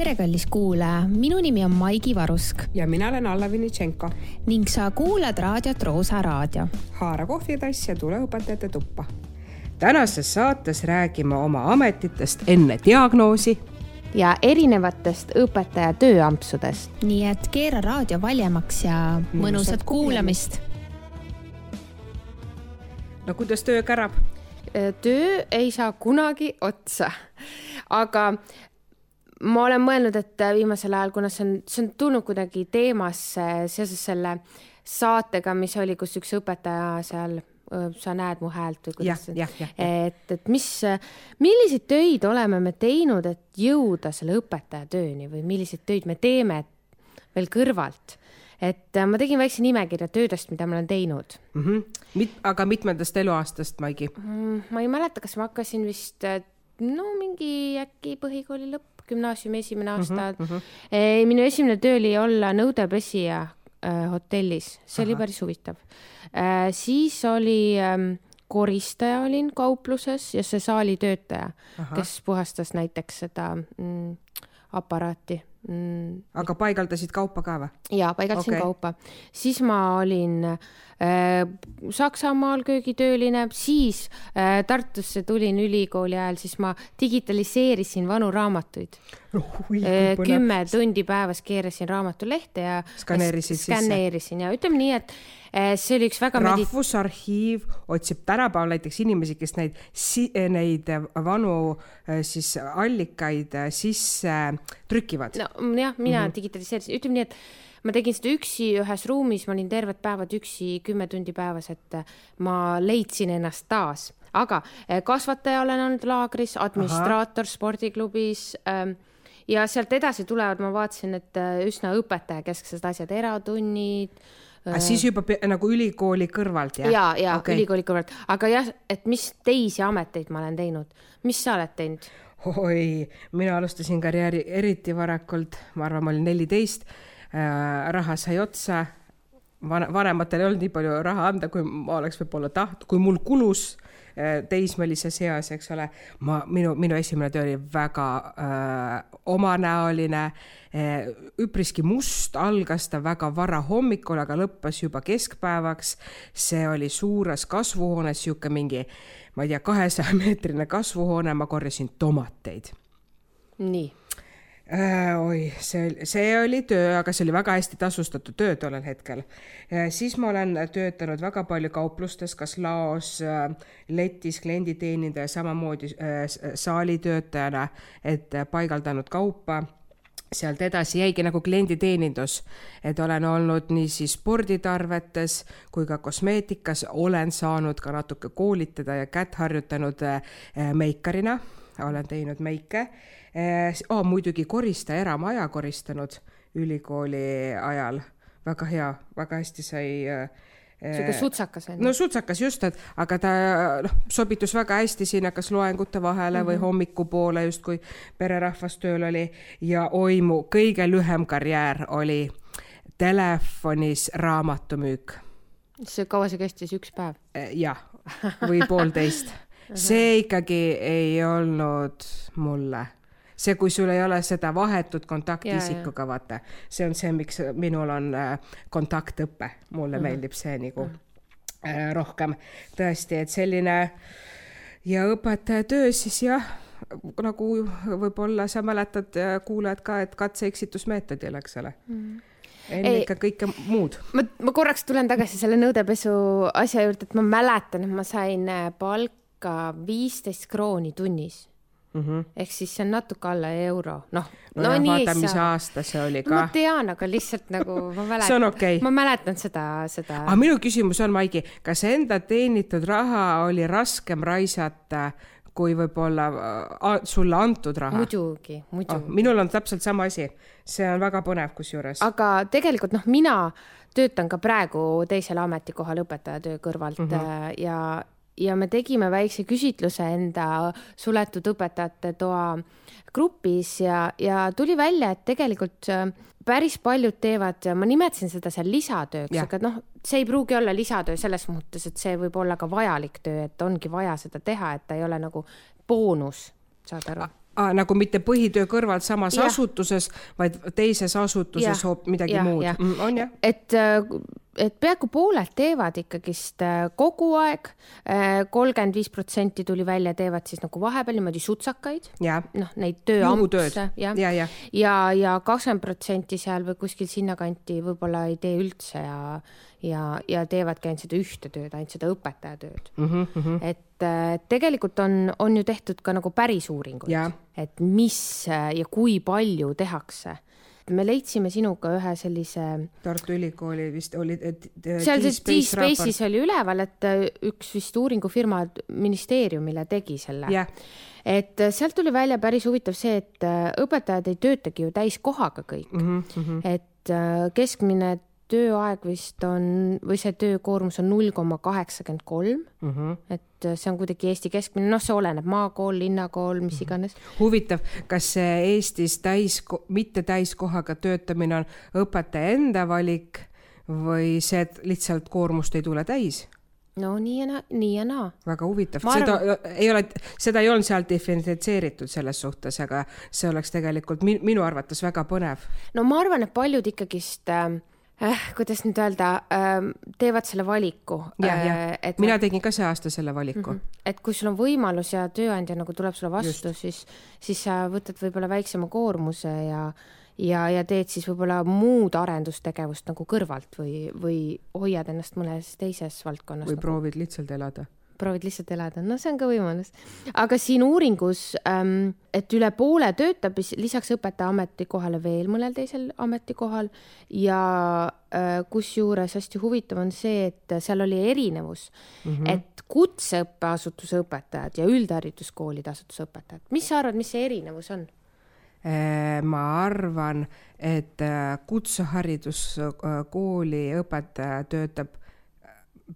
tere, kallis kuulaja, minu nimi on Maigi Varusk ja mina olen Alla Vinitšenko. ning sa kuulad raadiot Roosa Raadio. haara kohvitass ja tule õpetajate tuppa. tänases saates räägime oma ametitest enne diagnoosi ja erinevatest õpetaja tööampsudest. nii et keera raadio valjemaks ja mõnusat kuulamist. no kuidas töö kärab? töö ei saa kunagi otsa, aga ma olen mõelnud, et viimasel ajal, kuna see on, see on tulnud kuidagi teemasse seoses selle saatega, mis oli, kus üks õpetaja seal sa näed mu häält või kuidas ja, et, et mis, milliseid töid oleme me teinud, et jõuda selle õpetaja tööni või milliseid töid me teeme veel kõrvalt et ma tegin väikse nimekirja töödest, mida ma olen teinud mm. -hmm. Mit, aga mitmendast eluaastast, Maigi mm,? ma ei mäleta, kas ma hakkasin vist no mingi äkki põhikooli lõpp, gümnaasiumi esimene aasta mm. -hmm. minu esimene töö oli olla nõudepesija äh, hotellis, see Aha. oli päris huvitav äh,. siis oli ähm, koristaja olin kaupluses ja see saalitöötaja, kes puhastas näiteks seda mm, aparaati mm.. aga paigaldasid kaupa ka või? jaa, paigaldasin okay. kaupa. siis ma olin äh, Saksamaal köögitööline, siis äh, Tartusse tulin ülikooli ajal, siis ma digitaliseerisin vanu raamatuid äh,. kümme tundi päevas keerasin raamatulehte ja skaneerisid skanneerisin ja ütleme nii, et see oli üks väga rahvusarhiiv otsib tänapäeval näiteks inimesi, kes neid, neid vanu äh, siis allikaid sisse trükivad no jah, mina mm -hmm. digitaliseerisin, ütleme nii, et ma tegin seda üksi ühes ruumis, ma olin terved päevad üksi, kümme tundi päevas, et ma leidsin ennast taas, aga eh, kasvataja olen olnud laagris, administraator Aha. spordiklubis ähm, ja sealt edasi tulevad, ma vaatasin, et eh, üsna õpetajakesksed asjad, eratunnid aga siis juba nagu ülikooli kõrvalt, jah? ja, ja okay. ülikooli kõrvalt, aga jah, et mis teisi ameteid ma olen teinud, mis sa oled teinud? oi, mina alustasin karjääri eriti varakult, ma arvan, ma olin neliteist äh,, raha sai otsa, vanematel ei olnud nii palju raha anda, kui ma oleks võib-olla tahtnud, kui mul kulus teismelises eas, eks ole. ma, minu, minu esimene töö oli väga äh, omanäoline äh,, üpriski must, algas ta väga vara hommikul, aga lõppes juba keskpäevaks. see oli suures kasvuhoones, sihuke mingi äh, ma ei tea, kahesaja meetrine kasvuhoone, ma korjasin tomateid. nii äh,. Oi, see, see oli töö, aga see oli väga hästi tasustatud töö tollel hetkel äh,. siis ma olen töötanud väga palju kauplustes, kas laos äh,, letis klienditeenindaja, samamoodi äh, saalitöötajana, et äh, paigaldanud kaupa sealt edasi jäigi nagu klienditeenindus, et olen olnud nii siis sporditarvetes kui ka kosmeetikas, olen saanud ka natuke koolitada ja kätt harjutanud äh, meikarina, olen teinud meike oh,. muidugi koristaja, eramaja koristanud ülikooli ajal, väga hea, väga hästi sai äh, sihuke sutsakas on ju. no sutsakas just, et aga ta noh, sobitus väga hästi sinna kas loengute vahele mm -hmm. või mhm. hommikupoole justkui pererahvas tööl oli ja oi, mu kõige lühem karjäär oli telefonis raamatumüük. see, kaua see kestis, üks päev? Eh, jah, või poolteist see ikkagi ei olnud mulle see, kui sul ei ole seda vahetut kontakti isikuga, vaata, see on see, miks minul on äh, kontaktõpe, mulle mm -hmm. meeldib see nagu mm -hmm. äh, rohkem tõesti, et selline ja õpetaja töö siis jah, nagu võib-olla sa mäletad, äh, kuulajad ka, et katse-eksitusmeetodil, eks ole mm. -hmm enne ikka kõike muud. ma, ma korraks tulen tagasi selle nõudepesu asja juurde, et ma mäletan, et ma sain äh, palka viisteist krooni tunnis Mm -hmm. ehk siis see on natuke alla euro, noh. no, no nii vaata, mis aasta see oli ka no,. ma tean, aga lihtsalt nagu ma mäletan okay. ma mäletan seda, seda. aga minu küsimus on, Maigi, kas enda teenitud raha oli raskem raisata kui võib-olla äh, sulle antud raha? muidugi, muidugi oh,. minul on täpselt sama asi, see on väga põnev kusjuures. aga tegelikult noh, mina töötan ka praegu teisel ametikohal õpetajatöö kõrvalt mm -hmm. ja ja me tegime väikse küsitluse enda suletud õpetajate toa grupis ja, ja tuli välja, et tegelikult äh, päris paljud teevad, ma nimetasin seda seal lisatööks, aga noh, see ei pruugi olla lisatöö selles mõttes, et see võib olla ka vajalik töö, et ongi vaja seda teha, et ta ei ole nagu boonus, saad aru nagu mitte põhitöö kõrvalt samas Jah. asutuses, vaid teises asutuses Jah. hoop midagi Jah, muud mm,. on jah? et, et peaaegu pooled teevad ikkagist äh, kogu aeg, kolmkümmend viis protsenti tuli välja, teevad siis nagu vahepeal niimoodi sutsakaid, noh, neid tööampse, jah. Ja, ja ja, ja kakskümmend protsenti seal või kuskil sinnakanti võib-olla ei tee üldse ja, ja, ja teevadki ainult seda ühte tööd, ainult seda õpetajatööd mm. Mhm, -hmm. et äh, tegelikult on, on ju tehtud ka nagu päris uuringuid. Et mis äh, ja kui palju tehakse. Me leidsime sinuga ühe sellise Tartu Ülikooli vist oli. seal see T-Space'is oli üleval, et äh, üks vist uuringufirma ministeeriumile tegi selle jah, et äh, sealt tuli välja päris huvitav see, et äh, õpetajad ei töötagi ju täiskohaga kõik mm, -hmm. et keskmine tööaeg vist on või see töökoormus on null koma kaheksakümmend kolm, mhm. et äh, see on kuidagi Eesti keskmine, noh, see oleneb maakool, linnakool, Mhm. mis iganes. huvitav, kas see Eestis täis, mitte täiskohaga töötamine on õpetaja enda valik või see, lihtsalt koormust ei tule täis? no nii ja naa, nii ja naa. väga huvitav, seda ei ole, seda ei olnud seal diferentseeritud selles suhtes, aga see oleks tegelikult min, minu arvates väga põnev. no ma arvan, et paljud ikkagist äh, äh, kuidas nüüd öelda äh,, teevad selle valiku. jah, et mina tegin ka see aasta selle valiku mm. -hmm. et kui sul on võimalus ja tööandja nagu tuleb sulle vastu, siis, siis sa võtad võib-olla väiksema koormuse ja, ja, ja teed siis võib-olla muud arendustegevust nagu kõrvalt või, või hoiad ennast mõnes teises valdkonnas või nagu, proovid lihtsalt elada. Proovid lihtsalt elada, no see on ka võimalus. aga siin uuringus ähm,, et üle poole töötab is- lisaks õpetaja ametikohale veel mõnel teisel ametikohal ja äh, kusjuures hästi huvitav on see, et seal oli erinevus mm, -hmm. et kutseõppeasutuse õpetajad ja üldhariduskoolide asutuse õpetajad, mis sa arvad, mis see erinevus on? Äh, ma arvan, et äh, kutsehariduskooli õpetaja töötab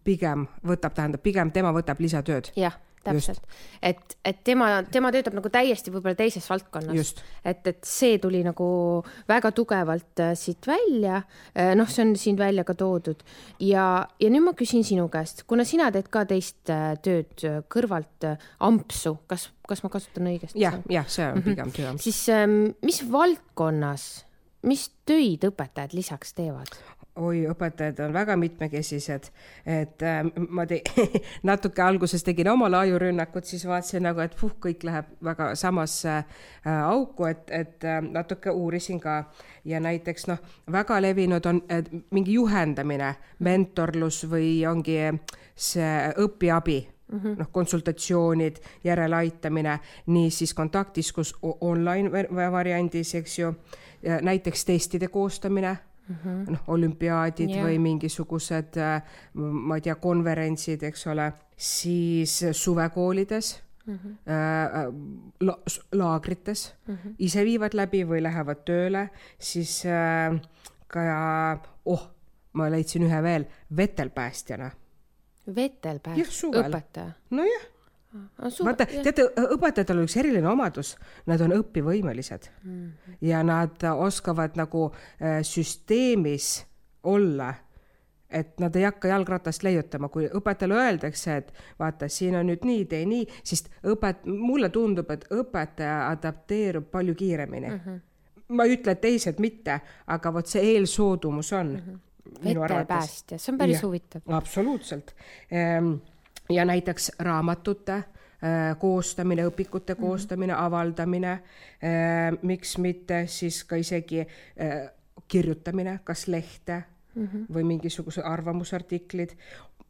pigem, võtab, tähendab pigem tema võtab lisatööd. jah, täpselt, et, et tema, tema töötab nagu täiesti võib-olla teises valdkonnas et, et see tuli nagu väga tugevalt äh, siit välja, noh, see on siin välja ka toodud ja, ja nüüd ma küsin sinu käest, kuna sina teed ka teist äh, tööd äh, kõrvalt äh, ampsu, kas, kas ma kasutan õigesti? jah, jah, see on pigem töö. siis ähm, mis valdkonnas, mis töid õpetajad lisaks teevad? oi, õpetajad on väga mitmekesised, et äh, ma te, natuke alguses tegin oma laiurünnakut, siis vaatasin nagu, et puh, kõik läheb väga samasse äh, auku, et, et äh, natuke uurisin ka. Ja näiteks noh, väga levinud on et mingi juhendamine, mentorlus või ongi see õpiabi Mm -hmm. noh, konsultatsioonid, järeleaitamine nii siis kontaktis kus online va- variandis, eks ju, näiteks testide koostamine mm -hmm. noh, olümpiaadid yeah. või mingisugused, ma ei tea, konverentsid, eks ole, siis suvekoolides mm. -hmm. La, laagrites mm -hmm. ise viivad läbi või lähevad tööle, siis äh, ka, oh, ma leidsin ühe veel, vetelpäästjana. vetelpääs Jah,, suvel. õpetaja. nojah, vaata, teate, õpetajatel on üks eriline omadus, nad on õpivõimelised mm -hmm. ja nad oskavad nagu äh, süsteemis olla et nad ei hakka jalgratast leiutama, kui õpetajale öeldakse, et vaata, siin on nüüd nii, tee nii, siis õpet-, mulle tundub, et õpetaja adapteerub palju kiiremini mm. -hmm. ma ei ütle, et teised mitte, aga vot see eelsoodumus on mm. -hmm. vetelpäästja, see on päris Jah. huvitav. absoluutselt. Ja näiteks raamatute äh, koostamine, õpikute koostamine, avaldamine, miks mitte siis ka isegi äh, kirjutamine, kas lehte mm -hmm. või mingisuguse arvamusartiklid.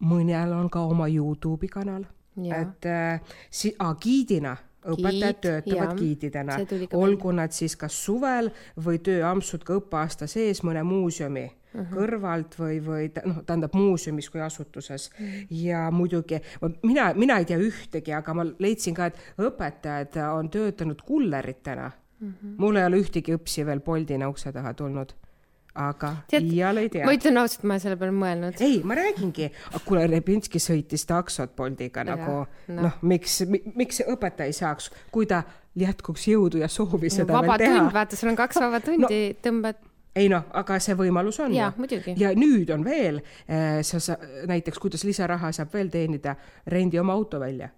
mõnel on ka oma Youtube'i kanal, et äh, si-, giidina õpetajad töötavad giididena. Olgu nad siis kas suvel või tööampsud ka õppeaasta sees mõne muuseumi uh Mhm. -huh. kõrvalt või, või noh, tähendab muuseumis kui asutuses uh Mhm. -huh. ja muidugi mina, mina ei tea ühtegi, aga ma leidsin ka, et õpetajad on töötanud kulleritena. Mhm. -huh. mul ei ole ühtegi õpsi veel Boltina ukse taha tulnud, aga Tead, iial ei tea ma. ütlen ausalt, ma selle peale mõelnud. ei, ma räägingi, kuule, Repinski sõitis taksot Boltiga nagu noh. noh, miks, miks see õpetaja ei saaks, kui ta jätkuks jõudu ja soovi seda vaba veel tund, teha. vaata, sul on kaks vaba tundi no., tõmbad, ei noh, aga see võimalus on ja nüüd on veel, sa sa näiteks, kuidas lisaraha saab veel teenida, rendi oma auto välja.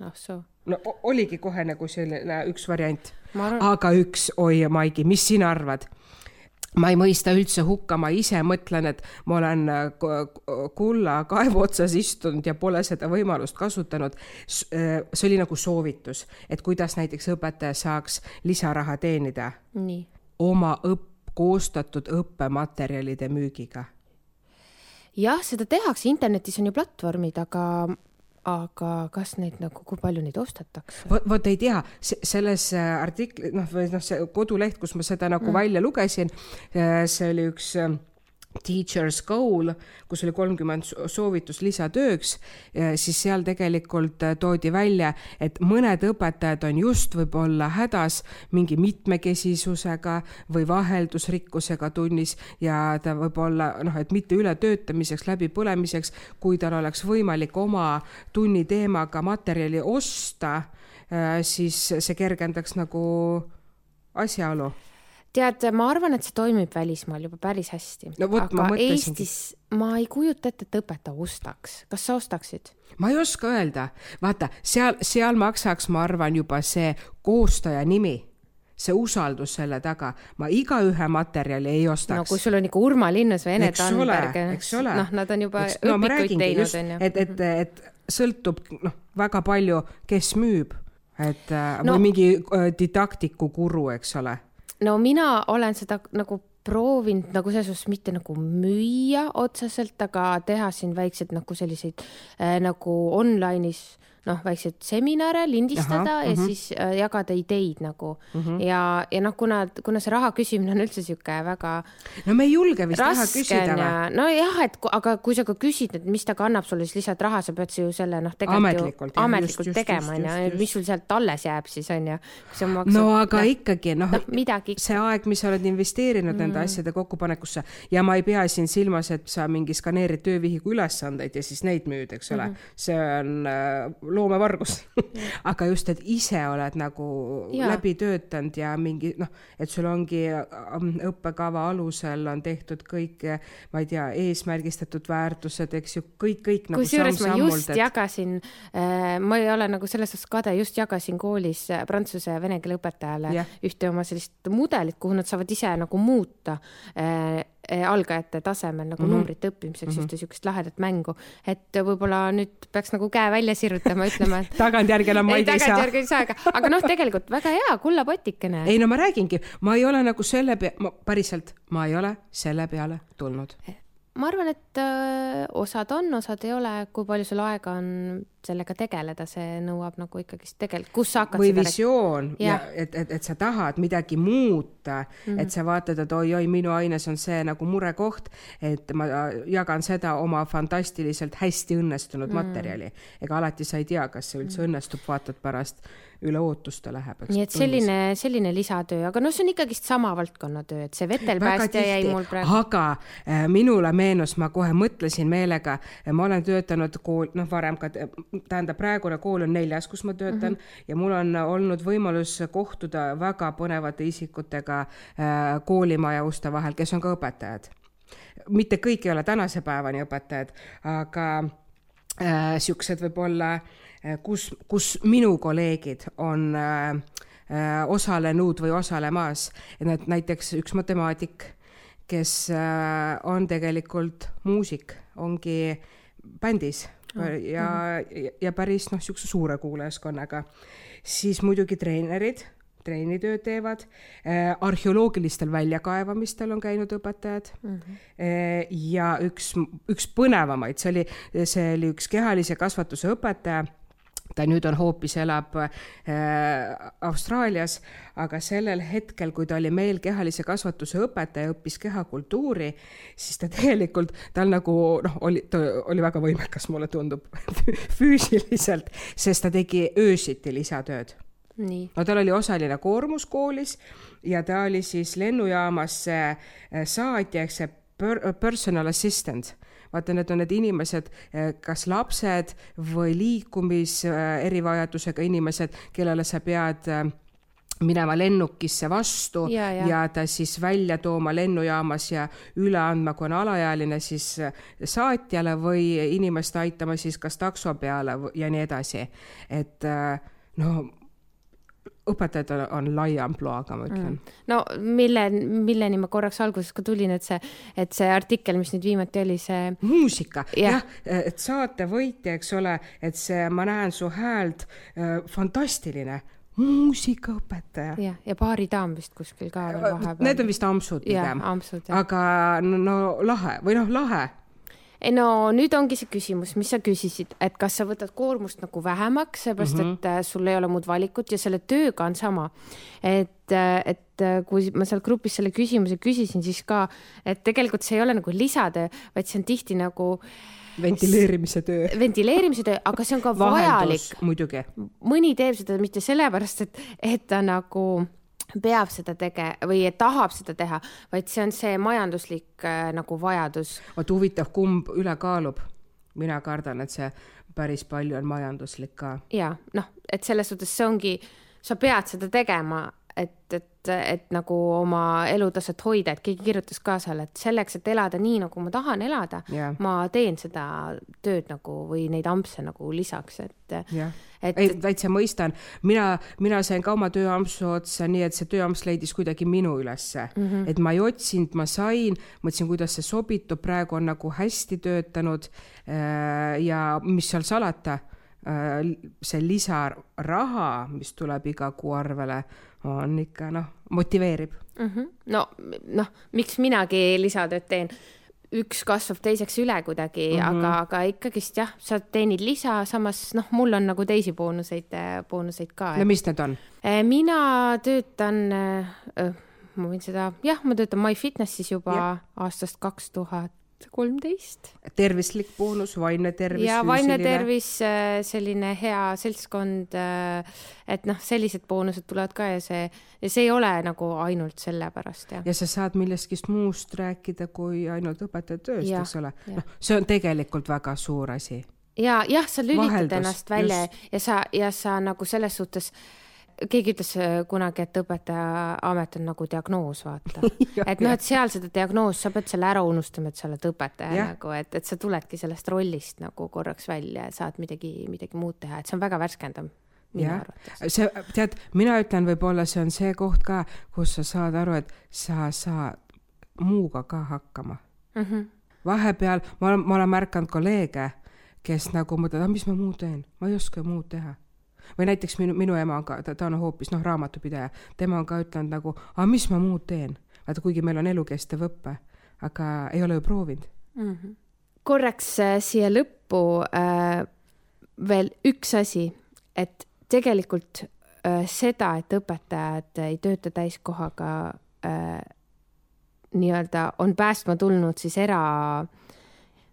ah soo, no oligi kohe nagu selline üks variant aga üks, oi Maigi, mis sina arvad? ma ei mõista üldse hukka, ma ise mõtlen, et ma olen äh, ku- kulla kaevu otsas istunud ja pole seda võimalust kasutanud. see oli nagu soovitus, et kuidas näiteks õpetaja saaks lisaraha teenida oma õpp-, koostatud õppematerjalide müügiga. jah, seda tehakse, internetis on ju platvormid, aga aga kas neid nagu, kui palju neid ostetakse? vot, vot ei tea, selles artikli, noh, või noh, see koduleht, kus ma seda nagu mm. välja lugesin, see oli üks Teacher's Goal, kus oli kolmkümmend soovitust lisatööks, siis seal tegelikult toodi välja, et mõned õpetajad on just võib-olla hädas mingi mitmekesisusega või vaheldusrikkusega tunnis ja ta võib olla noh, et mitte ületöötamiseks, läbipõlemiseks, kui tal oleks võimalik oma tunni teemaga materjali osta, siis see kergendaks nagu asjaolu tead, ma arvan, et see toimib välismaal juba päris hästi no,. aga Eestis ma ei kujuta ette, et õpetaja ostaks. kas sa ostaksid? ma ei oska öelda. vaata, seal, seal maksaks, ma arvan, juba see koostaja nimi see usaldus selle taga, ma igaühe materjali ei ostaks. no kui sul on ikka Urma Linnus või Ene Tandberg, noh, nad on juba eks, no, õpikuid teinud, onju. et, et, et sõltub noh, väga palju, kes müüb, et no, või mingi didaktiku guru, eks ole no mina olen seda nagu proovinud nagu selles suhtes mitte nagu müüa otseselt, aga teha siin väikseid nagu selliseid äh, nagu online'is noh, väikseid seminare lindistada Aha, ja uh mhm. -huh. siis äh, jagada ideid nagu uh Mhm. -huh. ja, ja noh, kuna, kuna see raha küsimine on üldse sihuke väga. no me ei julge vist raha küsida või? nojah, et aga kui sa ka küsid, et mis ta kannab sulle siis lihtsalt raha, sa pead ju selle noh, tegelikult ametlikult, ju ametlikult just, tegema onju, mis sul sealt alles jääb siis onju. no aga no, ikkagi noh no, midagi... see aeg, mis sa oled investeerinud mm. nende asjade kokkupanekusse ja ma ei pea siin silmas, et sa mingi skaneerid töövihiku ülesandeid ja siis neid müüd, eks ole mm, -hmm. see on äh, loomevargus aga just, et ise oled nagu ja. läbi töötanud ja mingi noh, et sul ongi ähm, õppekava alusel on tehtud kõik, ma ei tea, eesmärgistatud väärtused, eks ju, kõik, kõik nagu kusjuures ma just et... jagasin äh,, ma ei ole nagu selles suhtes kade, just jagasin koolis äh, prantsuse ja vene keele õpetajale yeah. ühte oma sellist mudelit, kuhu nad saavad ise nagu muuta äh, algajate tasemel nagu mm -hmm. numbrite õppimiseks mm -hmm. ühte siukest lahedat mängu, et võib-olla nüüd peaks nagu käe välja sirutama, ütlema, et tagantjärgi enam ma ei tea. tagantjärgi ei saa, aga, aga noh, tegelikult väga hea, kullapotikene. ei no ma räägingi, ma ei ole nagu selle pea-, ma päriselt, ma ei ole selle peale tulnud ma arvan, et öö, osad on, osad ei ole, kui palju sul aega on sellega tegeleda, see nõuab nagu ikkagist tegelikult, kus sa hakkad või visioon ja, ja et, et, et sa tahad midagi muuta mm, -hmm. et sa vaatad, et oi-oi, minu aines on see nagu murekoht, et ma jagan seda oma fantastiliselt hästi õnnestunud mm -hmm. materjali. ega alati sa ei tea, kas see üldse mm -hmm. õnnestub, vaatad pärast üle ootuste läheb, nii et selline, selline lisatöö, aga noh, see on ikkagist sama valdkonna töö, et see vetelpäästja jäi mul praegu. aga äh, minule meenus, ma kohe mõtlesin meelega, ma olen töötanud kool, noh, varem ka tähendab, praegune kool on neljas, kus ma töötan mm -hmm. ja mul on olnud võimalus kohtuda väga põnevate isikutega äh, koolimaja uste vahel, kes on ka õpetajad. mitte kõik ei ole tänase päevani õpetajad, aga äh, siuksed võib-olla äh,, kus, kus minu kolleegid on äh, äh, osalenud või osalemas, et näiteks üks matemaatik, kes on tegelikult muusik, ongi bändis ja, ja päris noh, niisuguse suure kuulajaskonnaga. siis muidugi treenerid, treenitööd teevad arheoloogilistel väljakaevamistel on käinud õpetajad mm. -hmm. Ja üks, üks põnevamaid, see oli, see oli üks kehalise kasvatuse õpetaja ta nüüd on hoopis, elab äh, Austraalias, aga sellel hetkel, kui ta oli meil kehalise kasvatuse õpetaja, õppis kehakultuuri, siis ta tegelikult, tal nagu noh, oli, ta oli väga võimekas, mulle tundub füüsiliselt, sest ta tegi öösiti lisatööd. no tal oli osaline koormus koolis ja ta oli siis lennujaamas see saatja ehk see personal assistant vaata, need on need inimesed, eh, kas lapsed või liikumis erivajadusega inimesed, kellele sa pead eh, minema lennukisse vastu ja, ja. ja ta siis välja tooma lennujaamas ja üle andma, kui on alaealine, siis eh, saatjale või inimest aitama siis kas takso peale ja nii edasi. et no õpetajad on, laia ampluaaga, ma ütlen mm.. no mille, milleni ma korraks alguses ka tulin, et see, et see artikkel, mis nüüd viimati oli, see. muusika yeah., jah, et saate võitja, eks ole, et see Ma näen su häält äh,, fantastiline muusikaõpetaja. jah, ja baaridaam vist kuskil ka veel vahepeal. Need on vist ampsud pigem. aga no, no lahe või noh, lahe no nüüd ongi see küsimus, mis sa küsisid, et kas sa võtad koormust nagu vähemaks, seepärast mm -hmm. et äh, sul ei ole muud valikut ja selle tööga on sama. et, äh, et äh, kui ma seal grupis selle küsimuse küsisin, siis ka, et tegelikult see ei ole nagu lisatöö, vaid see on tihti nagu ventileerimise töö. ventileerimise töö, aga see on ka Vaheldus, vajalik. muidugi. mõni teeb seda mitte sellepärast, et, et ta nagu peab seda tege- või tahab seda teha, vaid see on see majanduslik äh, nagu vajadus. vot huvitav, kumb üle kaalub? mina kardan, et see päris palju on majanduslik ka. ja noh, et selles suhtes see ongi, sa pead seda tegema, et, et, et nagu oma elutaset hoida, et keegi kirjutas ka seal, et selleks, et elada nii, nagu ma tahan elada yeah., ma teen seda tööd nagu või neid ampse nagu lisaks, et yeah et. ei, täitsa mõistan, mina, mina sain ka oma tööampsu otsa nii, et see tööamps leidis kuidagi minu ülesse mm, -hmm. et ma ei otsinud, ma sain, mõtlesin, kuidas see sobitub, praegu on nagu hästi töötanud. Äh, ja mis seal salata, äh, see lisaraha, mis tuleb iga kuu arvele, on ikka noh, motiveerib mm. -hmm. no, noh, miks minagi lisatööd teen üks kasvab teiseks üle kuidagi mm, -hmm. aga, aga ikkagist jah, sa teenid lisa, samas noh, mul on nagu teisi boonuseid, boonuseid ka. no mis need on? Eh, mina töötan äh,, ma võin seda, jah, ma töötan MyFitnesse'is juba ja. aastast kaks tuhat kolmteist. tervislik boonus, vaimne tervis. ja vaimne tervis, äh, selline hea seltskond. Äh, et noh, sellised boonused tulevad ka ja see, ja see ei ole nagu ainult sellepärast jah. ja sa saad millestki muust rääkida kui ainult õpetajatööst, eks ole. noh, see on tegelikult väga suur asi. ja jah, sa lülitad Vaheldus, ennast välja just. ja sa, ja sa nagu selles suhtes keegi ütles äh, kunagi, et õpetaja amet on nagu diagnoos, vaata. Et noh, et seal seda diagnoos, sa pead selle ära unustama, et sa oled õpetaja ja. nagu, et, et sa tuledki sellest rollist nagu korraks välja ja saad midagi, midagi muud teha, et see on väga värskendav jah, see, tead, mina ütlen, võib-olla see on see koht ka, kus sa saad aru, et sa saad muuga ka hakkama. Mm. -hmm. vahepeal ma olen, ma olen märganud kolleege, kes nagu mõtlevad, ah, mis ma muud teen, ma ei oska ju muud teha või näiteks minu, minu ema on ka, ta, ta on hoopis noh, raamatupidaja, tema on ka ütelnud nagu, aga mis ma muud teen. vaata, kuigi meil on elukestev õpe, aga ei ole ju proovinud mm. -hmm. korraks äh, siia lõppu äh, veel üks asi, et tegelikult äh, seda, et õpetajad ei tööta täiskohaga äh,, nii-öelda on päästma tulnud siis era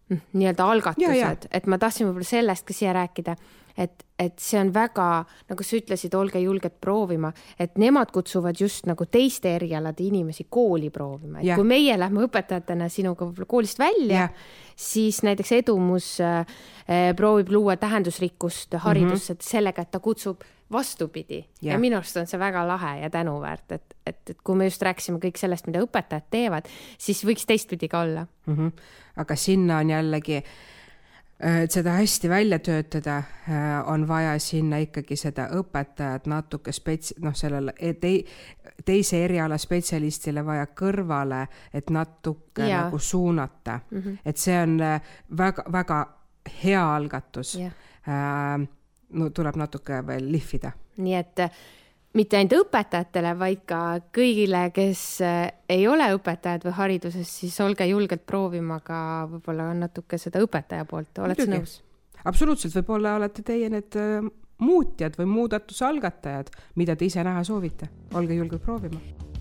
mm, nii-öelda algatused, et ma tahtsin võib-olla sellest ka siia rääkida et, et see on väga, nagu sa ütlesid, olge julged proovima, et nemad kutsuvad just nagu teiste erialade inimesi kooli proovima, et ja. kui meie lähme õpetajatena sinuga võib-olla koolist välja, siis näiteks Edumus äh, proovib luua tähendusrikkust haridusse mm -hmm. sellega, et ta kutsub vastupidi ja. ja minu arust on see väga lahe ja tänuväärt, et, et, et kui me just rääkisime kõik sellest, mida õpetajad teevad, siis võiks teistpidi ka olla mm. -hmm. aga sinna on jällegi äh, et seda hästi välja töötada, äh, on vaja sinna ikkagi seda õpetajat natuke spets-, noh, sellele e-, tei-, teise eriala spetsialistile vaja kõrvale, et natuke ja. nagu suunata mm. -hmm. et see on äh, väga, väga hea algatus. no tuleb natuke veel lihvida. nii et mitte ainult õpetajatele, vaid ka kõigile, kes eh, ei ole õpetajad või hariduses, siis olge julged proovima ka võib-olla natuke seda õpetaja poolt, oled sa nõus? absoluutselt, võib-olla olete teie need eh, muutjad või muudatuse algatajad, mida te ise näha soovite, olge julged proovima